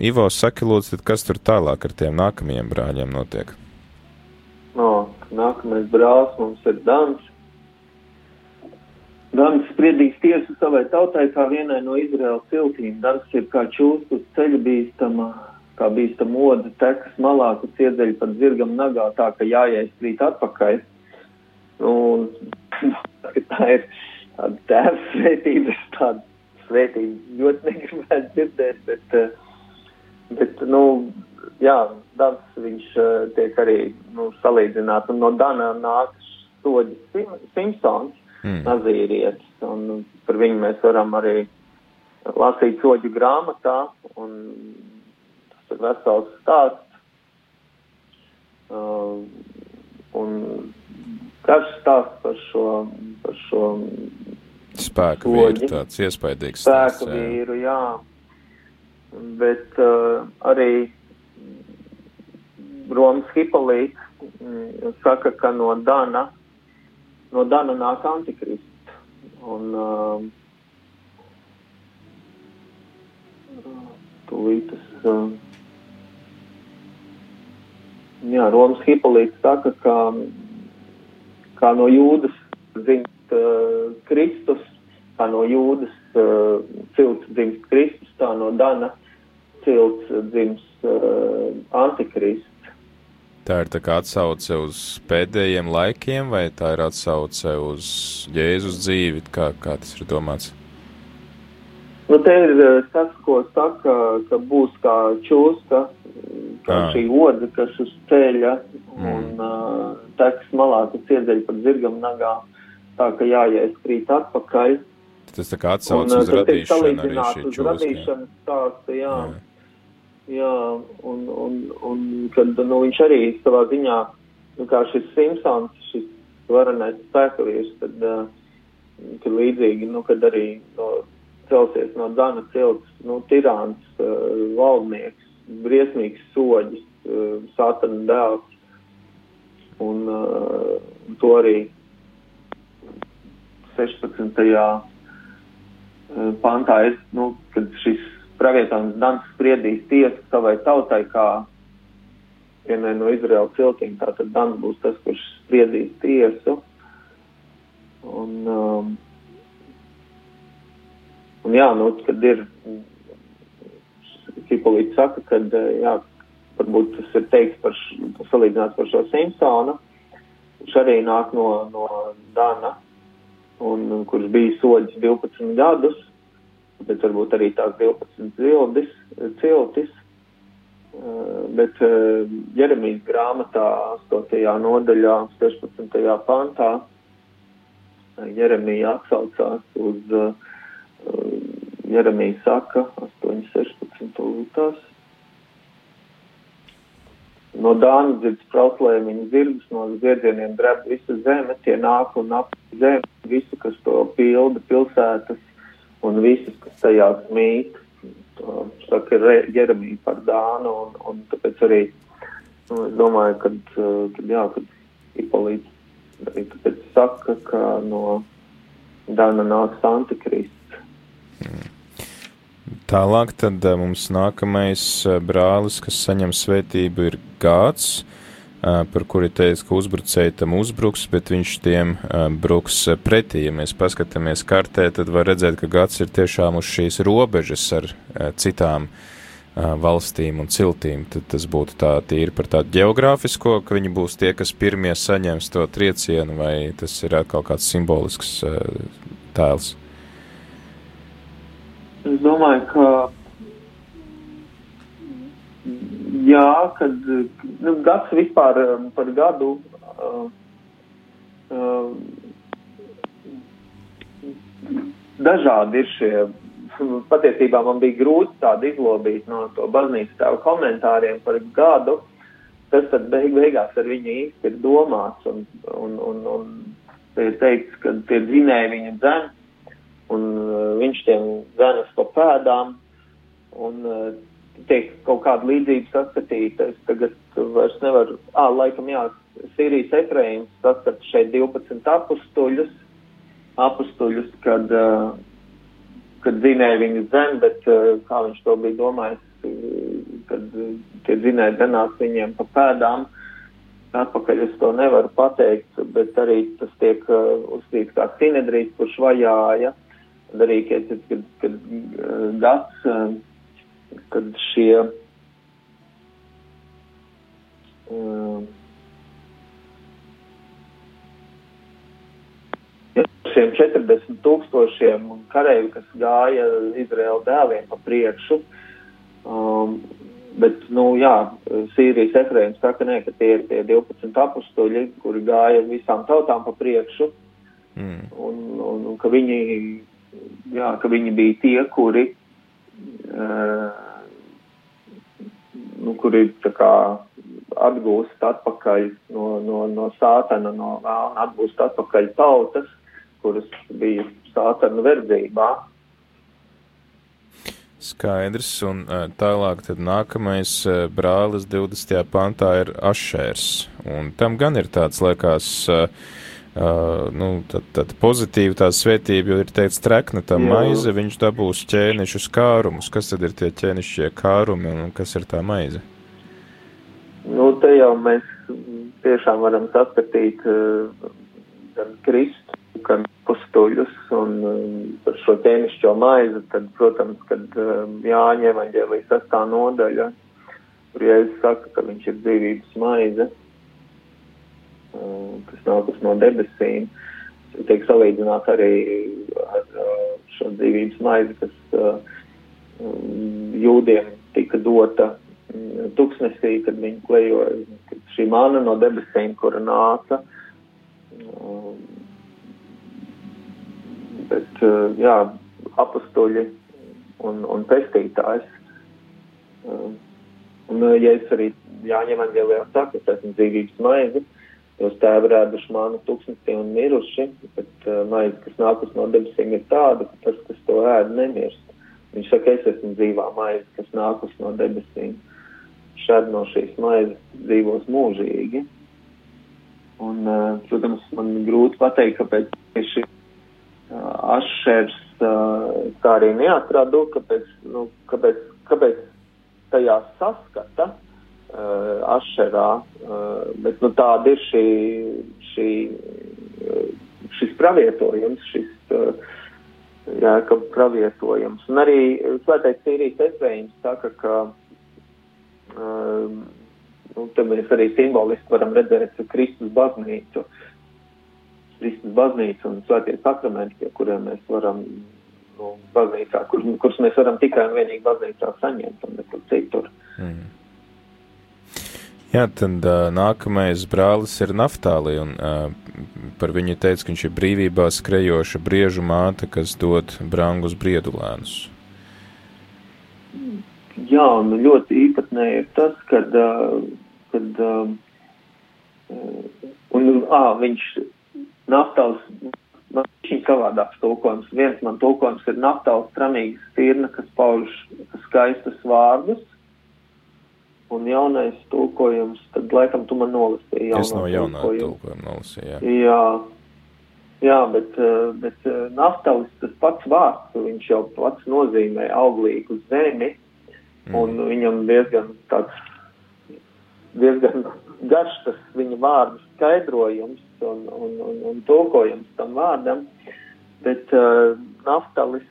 Ivo, saki lūdzu, kas tur tālāk ar tiem nākamajiem brāļiem notiek? No, nākamais brālis mums ir Dans. Dans spriedīs tiesu savai tautai kā vienai no Izraēlas ciltīm. Dans ir kā čūsku ceļa bīstama, kā bīstama oda tekas malā, kas iedzeļ pat zirgam nagā tā, ka jāieskrīt atpakaļ. Un tā ir tāda tēva svētība, tāda svētība ļoti negribētu dzirdēt, bet, bet, nu, jā, Dans viņš tiek arī, nu, salīdzināts, un no Dana nāk soģis Simpsons mm. nazīrietis, un par viņu mēs varam arī lasīt soģu grāmatā, un tas ir vesels stāsts. Uh, un karš stāsts par šo, par šo spēku soģi. vīru, tāds iespaidīgs spēku stāsts, jā. vīru, jā. Bet uh, arī Romas Hipolīts mm, saka, ka no Dana no Dana nāk antikrists. Un uh, tūlīt tas. Uh, jā, Romas Hipolīts saka, ka kā no jūdas dzimst uh, Kristus, kā no jūdas uh, cilts dzimst Kristus, tā no Dana cilts dzimst uh, Antikrists. Tā ir tā kā atsauce uz pēdējiem laikiem, vai tā ir atsauce uz Jēzus dzīvi? Kā, kā tas ir domāts? Nu, te ir eh, tas, ko saka, ka būs kā čūska, kā ah. šī oda, kas uz ceļa mm. un uh, teks malā, kas iedzeļ pat zirgam nagā, tā ka jāies krīt atpakaļ. Tas tā kā atsauc uz radīšanu arī šī čūska. Radīšanas stāsta, jā. jā. Jā, un, un, un kad nu, viņš arī savā ziņā, nu, kā šis Simpsons, šis varenais spēkavīrs, tad, kad līdzīgi, nu, kad arī no, celsies no Dana cilts, nu, tirāns, uh, valdnieks, briesmīgs soģis, uh, satana dēls, un uh, to arī 16. pantā ir, nu, kad šis pravietojums Dans spriedīs tiesu savai tautai kā vienai no Izraēla ciltīm. Tātad Dans būs tas, kurš spriedīs tiesu. Un, um, un jā, nu, kad ir, Hipolīts saka, kad, jā, varbūt tas ir teiks par, salīdzināts par šo Simpsonu, kurš arī nāk no, no Dana, un kurš bija soģis 12 gadus, bet varbūt arī tās 12 zildis, ciltis. Eh, bet eh, Jeremijas grāmatā 8. nodaļā 16. pantā eh, Jeremija atsaucās uz Jeremija saka 8.16. lūtās. No dāņu dzirds trauslē viņa zirgus, no zirdzieniem dreb visa zeme, tie nāk un ap zemi, visu, kas to pilda, pilsētas, un visus, kas tajās mīt, saka Jeremija par Dānu, un, un tāpēc arī, nu, es domāju, kad, kad jā, kad Ipolīts arī tāpēc saka, ka no, Dana nāks antikrists. Mm. Tālāk tad uh, mums nākamais uh, brālis, kas saņem svētību, ir Gāds, uh, par kuri teica, ka uzbrucēji tam uzbruks, bet viņš tiem bruks pretī. Ja mēs paskatāmies kartē, tad var redzēt, ka Gāds ir tiešām uz šīs robežas ar citām valstīm un ciltīm, tad tas būtu tā tīri par tādu geogrāfisko, ka viņi būs tie, kas pirmie saņems to triecienu, vai tas ir atkal kāds simbolisks tēls? Es domāju, ka jā, kad nu, gads vispār par gadu uh, uh, dažādi ir šie patiesībā man bija grūti tādu izlobīt no to baznīcas tēva komentāriem par gadu, kas tad beig beigās ar viņu īsti ir domāts, un, un, un, un ir teikts, ka tie dzinēji viņa dzen, un uh, viņš tiem dzenas pa pēdām, un uh, tiek kaut kāda līdzība saskatīta. Es tagad vairs nevaru, ā, laikam jā, Sīrijas Efraims saskat šeit 12 apustuļus, apustuļus, kad kad zinēja viņu zem, bet kā viņš to bija domājis, kad tie zinēja denās viņiem pa pēdām. Atpakaļ es to nevaru pateikt, bet arī tas tiek uzskatīts kā sinedrīs, kurš vajāja. Tad arī, kad, kad, kad gads, kad šie šiem 40 tūkstošiem kareivi, kas gāja Izraēla dēliem pa priekšu. Um, bet, nu, jā, Sīrijas efrēms saka, nē, ka tie ir tie 12 apstuļi, kuri gāja visām tautām pa priekšu. Mm. Un, un, un ka viņi, jā, ka viņi bija tie, kuri, nu, kuri kā atgūst atpakaļ no, no, no sātana, no vēlna atgūst atpakaļ tautas kuras bija sātana verdzībā. Skaidrs, un tālāk tad nākamais brālis 20. pantā ir Ašērs, un tam gan ir tāds, liekas, Uh, nu, tad, tad pozitīva tā svētība, jo ir teikts trekna tā Jā. maize, viņš dabūs ķēnišus kārumus. Kas tad ir tie ķēnišķie kārumi un kas ir tā maize? Nu, te jau mēs tiešām varam saskatīt uh, gan Kristu, gan pustuļus un um, par šo ķēnišķo maizi, tad, protams, kad um, Jāņa evaņģēlijas sastā nodaļa, kur Jēzus saka, ka viņš ir dzīvības maize, kas nākas no debesīm, tiek salīdzināt arī ar uh, šo dzīvības maizi, kas uh, jūdiem tika dota tuksnesī, kad viņi klejoja, kad šī mana no debesīm, kura nāca, bet eh, jā, apustuļi un, un pestītājs. Un, ja es arī jāņem Angelijā saka, es esmu dzīvības maize, jūs tēvi rēduši manu tūkstnesī un miruši, bet uh, maize, kas nākus no debesīm, ir tāda, ka tas, kas to ēd, nemirst. Viņš saka, es esmu dzīvā maize, kas nākus no debesīm. Šādi no šīs maizes dzīvos mūžīgi. Un, uh, protams, man grūti pateikt, kāpēc tieši Ašers tā arī neatradu, kāpēc, nu, kāpēc, kāpēc tajā saskata uh, Ašerā, uh, bet nu, tāda ir šī, šī, šis pravietojums, šis uh, jēka pravietojums. Un arī svētais Sīrijas Efraims saka, ka uh, nu, te mēs arī simboliski varam redzēt Kristus baznīcu. Kristus baznīca un svētie sakramenti, pie kuriem mēs varam, nu, baznīcā, kur, kurus mēs varam tikai un vienīgi baznīcā saņemt un nekur citur. Mm. Jā, tad uh, nākamais brālis ir Naftāli, un uh, par viņu teica, ka viņš ir brīvībā skrejoša briežu māte, kas dod brangus briedulēnus. Jā, un ļoti īpatnē ir tas, kad, kad un, ā, viņš Naftals, man šķiet savādāks tulkojums. Viens man tulkojums ir naftals tramīgas stirna, kas pauž skaistus vārdus. Un jaunais tulkojums, tad laikam tu man nolasīji. Es no jaunā tulkojuma nolasīju, jā. Jā, Jā, bet, bet naftalis tas pats vārds, viņš jau pats nozīmē auglīgu zemi, mm. un viņam diezgan tāds, diezgan garš tas viņa vārdu skaidrojums un, un, un, un tulkojums tam vārdam, bet uh, naftalis,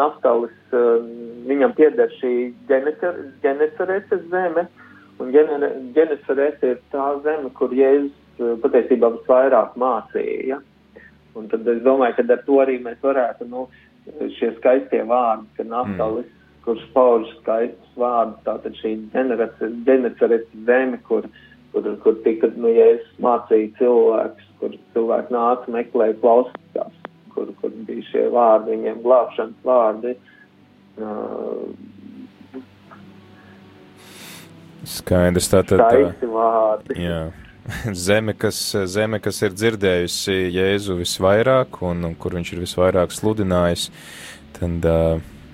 naftalis uh, viņam pieder šī Genesaretes zeme, un Genesaret ir tā zeme, kur Jēzus uh, patiesībā visvairāk mācīja. Un tad es domāju, ka ar to arī mēs varētu, nu, šie skaistie vārdi, ka naftalis, mm. kurš pauž skaistus vārdus, tātad šī Genesaretes zeme, kur kur, kur tika, nu, ja es mācīju cilvēkus, kur cilvēki nāca, meklēja, klausījās, kur, kur bija šie vārdi, viņiem glābšanas vārdi. Uh, Skaidrs, tātad. Skaisti vārdi. Jā. Zeme kas, zeme, kas ir dzirdējusi Jēzu visvairāk un, un kur viņš ir visvairāk sludinājis, tad,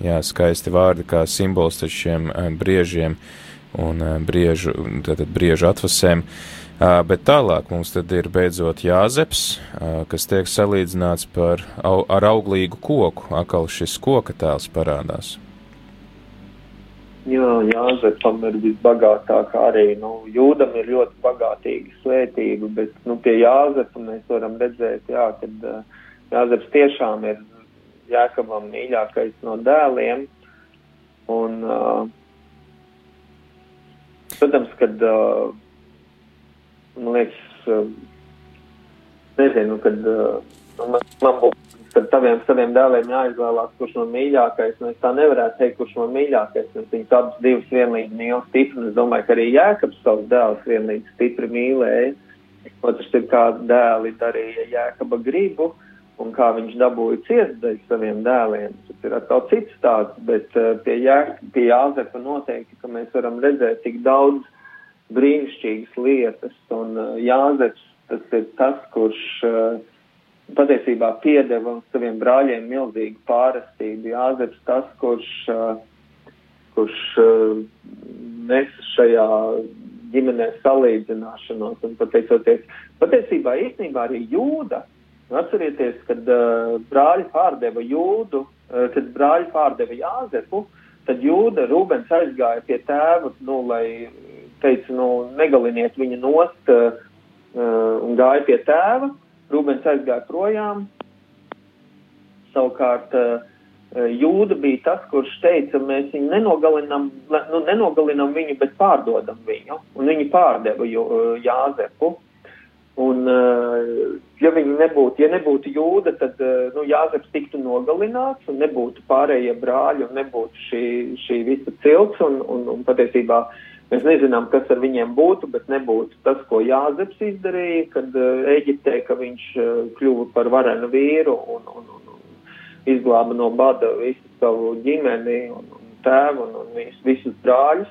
jā, skaisti vārdi kā simbols šiem briežiem. Un briežu, tātad briežu atvasēm. Bet tālāk mums tad ir beidzot Jāzeps, kas tiek salīdzināts par, ar auglīgu koku. Akal šis koka tēls parādās. Jā, Jāzepam ir visbagātākā arī, nu, jūdam ir ļoti bagātīga svētība, bet, nu, pie Jāzepa mēs varam redzēt, jā, kad uh, Jāzeps tiešām ir Jākabam mīļākais no dēliem, un, uh, Protams, kad uh, man liekas, uh, nezinu, kad uh, man, man būtu, kad taviem saviem dēliem jāizvēlās, kurš man mīļākais, nu es tā nevarētu teikt, kurš man mīļākais, un viņi abas divas vienlīdz mīl stipri, un es domāju, ka arī Jēkabs savus dēlus vienlīdz stipri mīlēja. Otrs ir kā dēli darīja Jēkaba gribu. Un kā viņš dabūja ciest dēļ saviem dēliem. Tas ir atkal cits stāsts, bet uh, pie, Jā, pie Jāzepa noteikti, ka mēs varam redzēt tik daudz brīnišķīgas lietas, un uh, Jāzeps tas ir tas, kurš uh, patiesībā piedeva saviem brāļiem milzīgu pārestību. Jāzeps tas, kurš, uh, kurš uh, nes šajā ģimenē salīdzināšanos un pateicoties, patiesībā īstenībā arī jūda Atcerieties, kad uh, brāļi pārdeva jūdu, uh, kad brāļi pārdeva Jāzepu, tad jūda Rūbens aizgāja pie tēva, nu, lai teica, nu, negaliniet viņu nost uh, uh, un gāja pie tēva. Rūbens aizgāja projām. Savukārt uh, jūda bija tas, kurš teica, mēs viņu nenogalinam, nu, nenogalinam viņu, bet pārdodam viņu. Un viņi pārdeva uh, Jāzepu. Un, uh, ja viņi nebūtu, ja nebūtu jūda, tad uh, nu, Jāzeps tiktu nogalināts un nebūtu pārējie brāļi un nebūtu šī, šī visa cilts un, un, un patiesībā mēs nezinām, kas ar viņiem būtu, bet nebūtu tas, ko Jāzeps izdarīja, kad uh, Eģiptē, ka viņš uh, kļuva par varenu vīru un, un, un, izglāba no bada visu savu ģimeni un, un tēvu un, un vis, visus brāļus.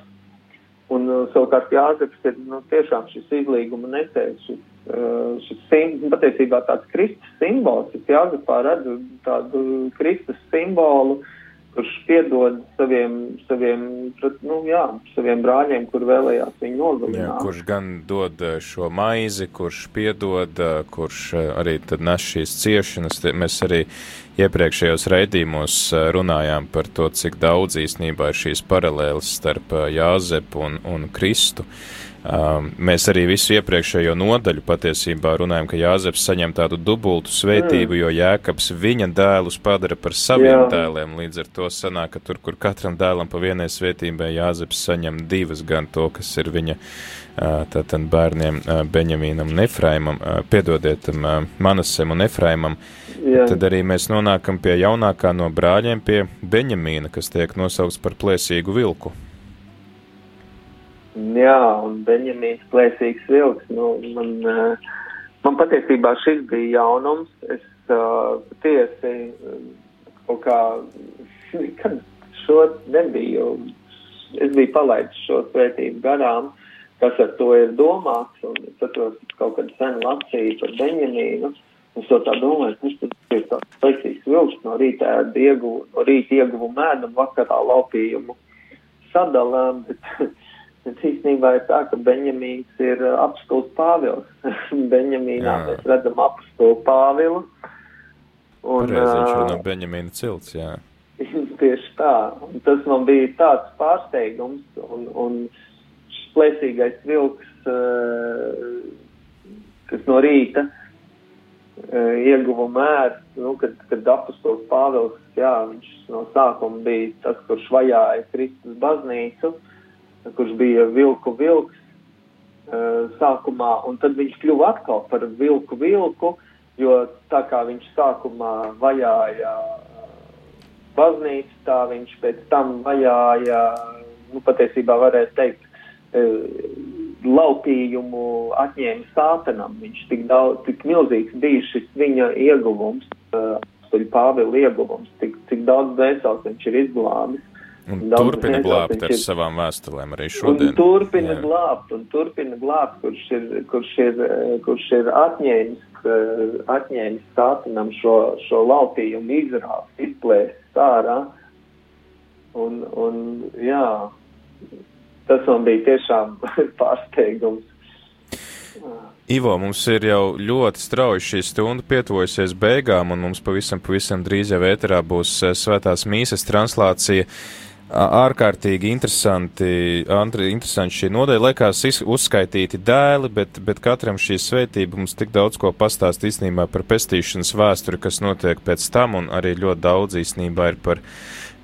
Un uh, savukārt Jāzeps ir nu, tiešām šis izlīguma nesējs, šis Eh, šis sim, patiesībā tāds Kristus simbols. Es jāzapā redzu tādu Kristus simbolu, kurš piedod saviem, saviem, nu, jā, saviem brāļiem, kur vēlējās viņu nogalināt. Jā, kurš gan dod eh, šo maizi, kurš piedod, eh, kurš arī tad nes šīs ciešanas. Mēs arī iepriekšējos raidījumos runājām par to, cik daudz īstenībā ir šīs paralēles starp Jāzepu un, un Kristu. Uh, mēs arī visu iepriekšējo nodaļu patiesībā runājam, ka Jāzeps saņem tādu dubultu svētību, mm. jo Jēkabs viņa dēlus padara par saviem Jā. dēliem. Līdz ar to sanāk, ka tur, kur katram dēlam pa vienai svētībai Jāzeps saņem divas, gan to, kas ir viņa uh, tātad bērniem uh, Beņamīnam un Efraimam, uh, piedodiet, uh, Manasem un Efraimam. Jā. Tad arī mēs nonākam pie jaunākā no brāļiem, pie Beņamīna, kas tiek nosaukts par plēsīgu vilku. Jā, un Benjamīns plēsīgs vilks. Nu, man, uh, man patiesībā šis bija jaunums. Es uh, patiesi kaut kā nekad šo nebiju. Es biju palaidis šo svētību garām, kas ar to ir domāts. Un es atceros, kaut kad sen lasīju par Benjamīnu. Es to tā domāju, kas tas ir tāds spēcīgs vilks no rīta ieguvu, no rīta ieguvu mēdu un vakarā laupījumu sadalām, bet Bet īstenībā ir tā, ka Benjamīns ir uh, apstults Pāvils. Benjamīnā Jā. mēs redzam apstultu Pāvilu, Un, Pareizi, viņš ir no Beņamīna cilts, jā. Tieši tā. Un tas man bija tāds pārsteigums, un, un šis plēsīgais vilks, kas no rīta ieguva mērs, nu, kad, kad apustulis Pāvils, jā, viņš no sākuma bija tas, kurš vajāja Kristus baznīcu, kurš bija vilku vilks sākumā, un tad viņš kļuva atkal par vilku vilku, jo tā kā viņš sākumā vajāja baznīcu, tā viņš pēc tam vajāja, nu, patiesībā varētu teikt, laupījumu atņēma sātanam. Viņš tik daudz, tik milzīgs bija šis viņa ieguvums, apstuļu Pāvila ieguvums, tik, cik daudz dvēseles viņš ir izglābis. Un turpina glābt ar ir, savām vēstulēm arī šodien. Un turpina jā. glābt, un turpina glābt, kurš ir, kurš ir, kurš ir atņēmis, atņēmis sātanam šo, šo laupījumu izrāst, izplēst ārā. Un, un jā, tas man bija tiešām pārsteigums. Ivo, mums ir jau ļoti strauji šī stunda pietuvojusies beigām, un mums pavisam, pavisam drīz jau ēterā būs eh, svētās mīsas translācija. Ārkārtīgi interesanti, interesanti šī nodeļa. Liekas, uzskaitīti dēli, bet, bet katram šī svētība mums tik daudz ko pastāst īstenībā par pestīšanas vēsturi, kas notiek pēc tam, un arī ļoti daudz īstenībā ir par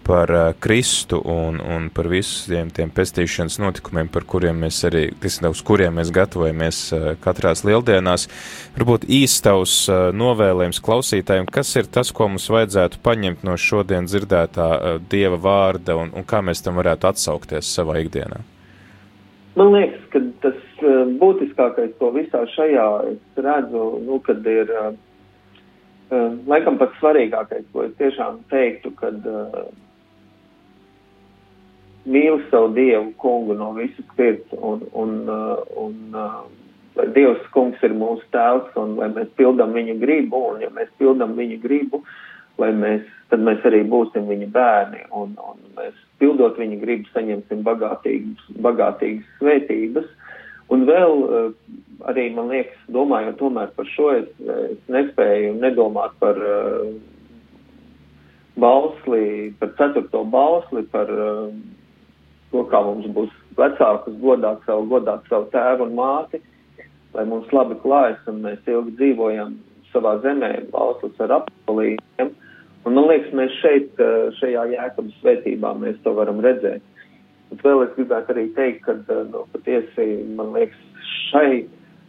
par uh, Kristu un, un par visiem tiem pestīšanas notikumiem, par kuriem mēs arī, kas, uz kuriem mēs gatavojamies uh, katrās lieldienās. Varbūt īstaus uh, novēlējums klausītājiem, kas ir tas, ko mums vajadzētu paņemt no šodien dzirdētā uh, Dieva vārda un, un kā mēs tam varētu atsaukties savā ikdienā? Man liekas, ka tas uh, būtiskākais to visā šajā es redzu, nu, kad ir, uh, laikam pats svarīgākais, ko es tiešām teiktu, kad uh, mīl savu Dievu kungu no visas sirds un, un, uh, un uh, lai Dievs kungs ir mūsu tēvs un lai mēs pildam viņu gribu un ja mēs pildam viņu gribu, lai mēs, tad mēs arī būsim viņa bērni un, un mēs pildot viņa gribu saņemsim bagātīgas, bagātīgas svētības. Un vēl uh, arī, man liekas, domājot tomēr par šo, es, es nespēju nedomāt par uh, bausli, par ceturto bausli, par uh, to, kā mums būs vecākus godāt savu, godāt savu tēvu un māti, lai mums labi klājas un mēs ilgi dzīvojam savā zemē, valsts ar apsolījumiem. Un man liekas, mēs šeit, šajā jēkabas svētībā mēs to varam redzēt. Bet vēl es gribētu arī teikt, ka, eh, nu, patiesi, man liekas, šai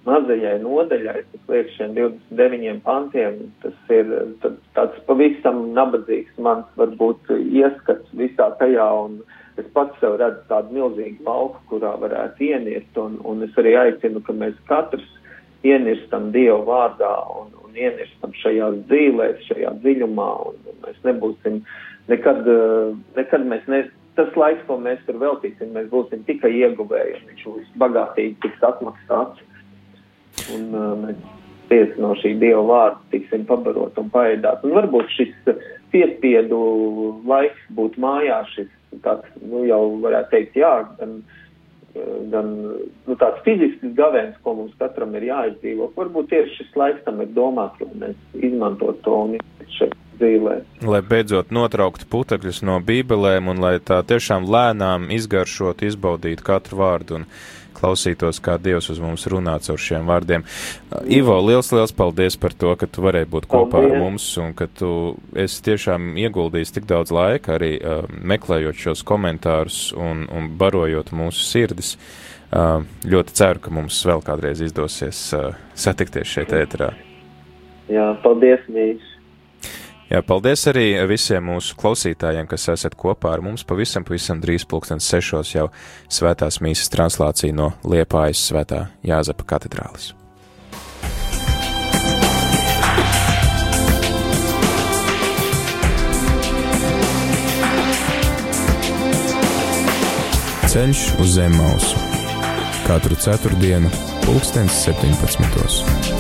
mazajai nodaļai, kas liek šiem 29 pantiem, tas ir tāds pavisam nabadzīgs mans varbūt ieskats visā tajā un es pats sev redzu tādu milzīgu lauku, kurā varētu ienirt, un, un es arī aicinu, ka mēs katrs ienirstam Dievu vārdā un, un ienirstam šajās dzīvēs, šajā dziļumā, un, un mēs nebūsim nekad, nekad mēs ne, tas laiks, ko mēs tur veltīsim, mēs būsim tikai ieguvēji, un viņš būs bagātīgi tiks atmaksāts, un uh, mēs tiesi no šī Dieva vārda tiksim pabarot un paēdāt, un varbūt šis piespiedu laiks būt mājās, šis tāds, nu, jau varētu teikt, jā, gan, gan nu, tāds fizisks gavēns, ko mums katram ir jāizdzīvo. Varbūt tieši šis laiks tam ir domāts, lai mēs izmantot to un šeit dzīvē. Lai beidzot notrauktu putekļus no bībelēm un lai tā tiešām lēnām izgaršot, izbaudītu katru vārdu. Un klausītos, kā Dievs uz mums runā caur šiem vārdiem. Ivo, liels, liels paldies par to, ka tu varēji būt kopā paldies. ar mums un ka tu esi tiešām ieguldījis tik daudz laika arī uh, meklējot šos komentārus un, un barojot mūsu sirdis. Uh, ļoti ceru, ka mums vēl kādreiz izdosies uh, satikties šeit ēterā. Jā, paldies, Mīļš! Jā, paldies arī visiem mūsu klausītājiem, kas esat kopā ar mums. Pavisam, pavisam drīz pulkstens sešos jau svētās mīsas translācija no Liepājas svētā Jāzepa katedrālis. Ceļš uz zem mausu katru ceturtdienu, pulkstens 17.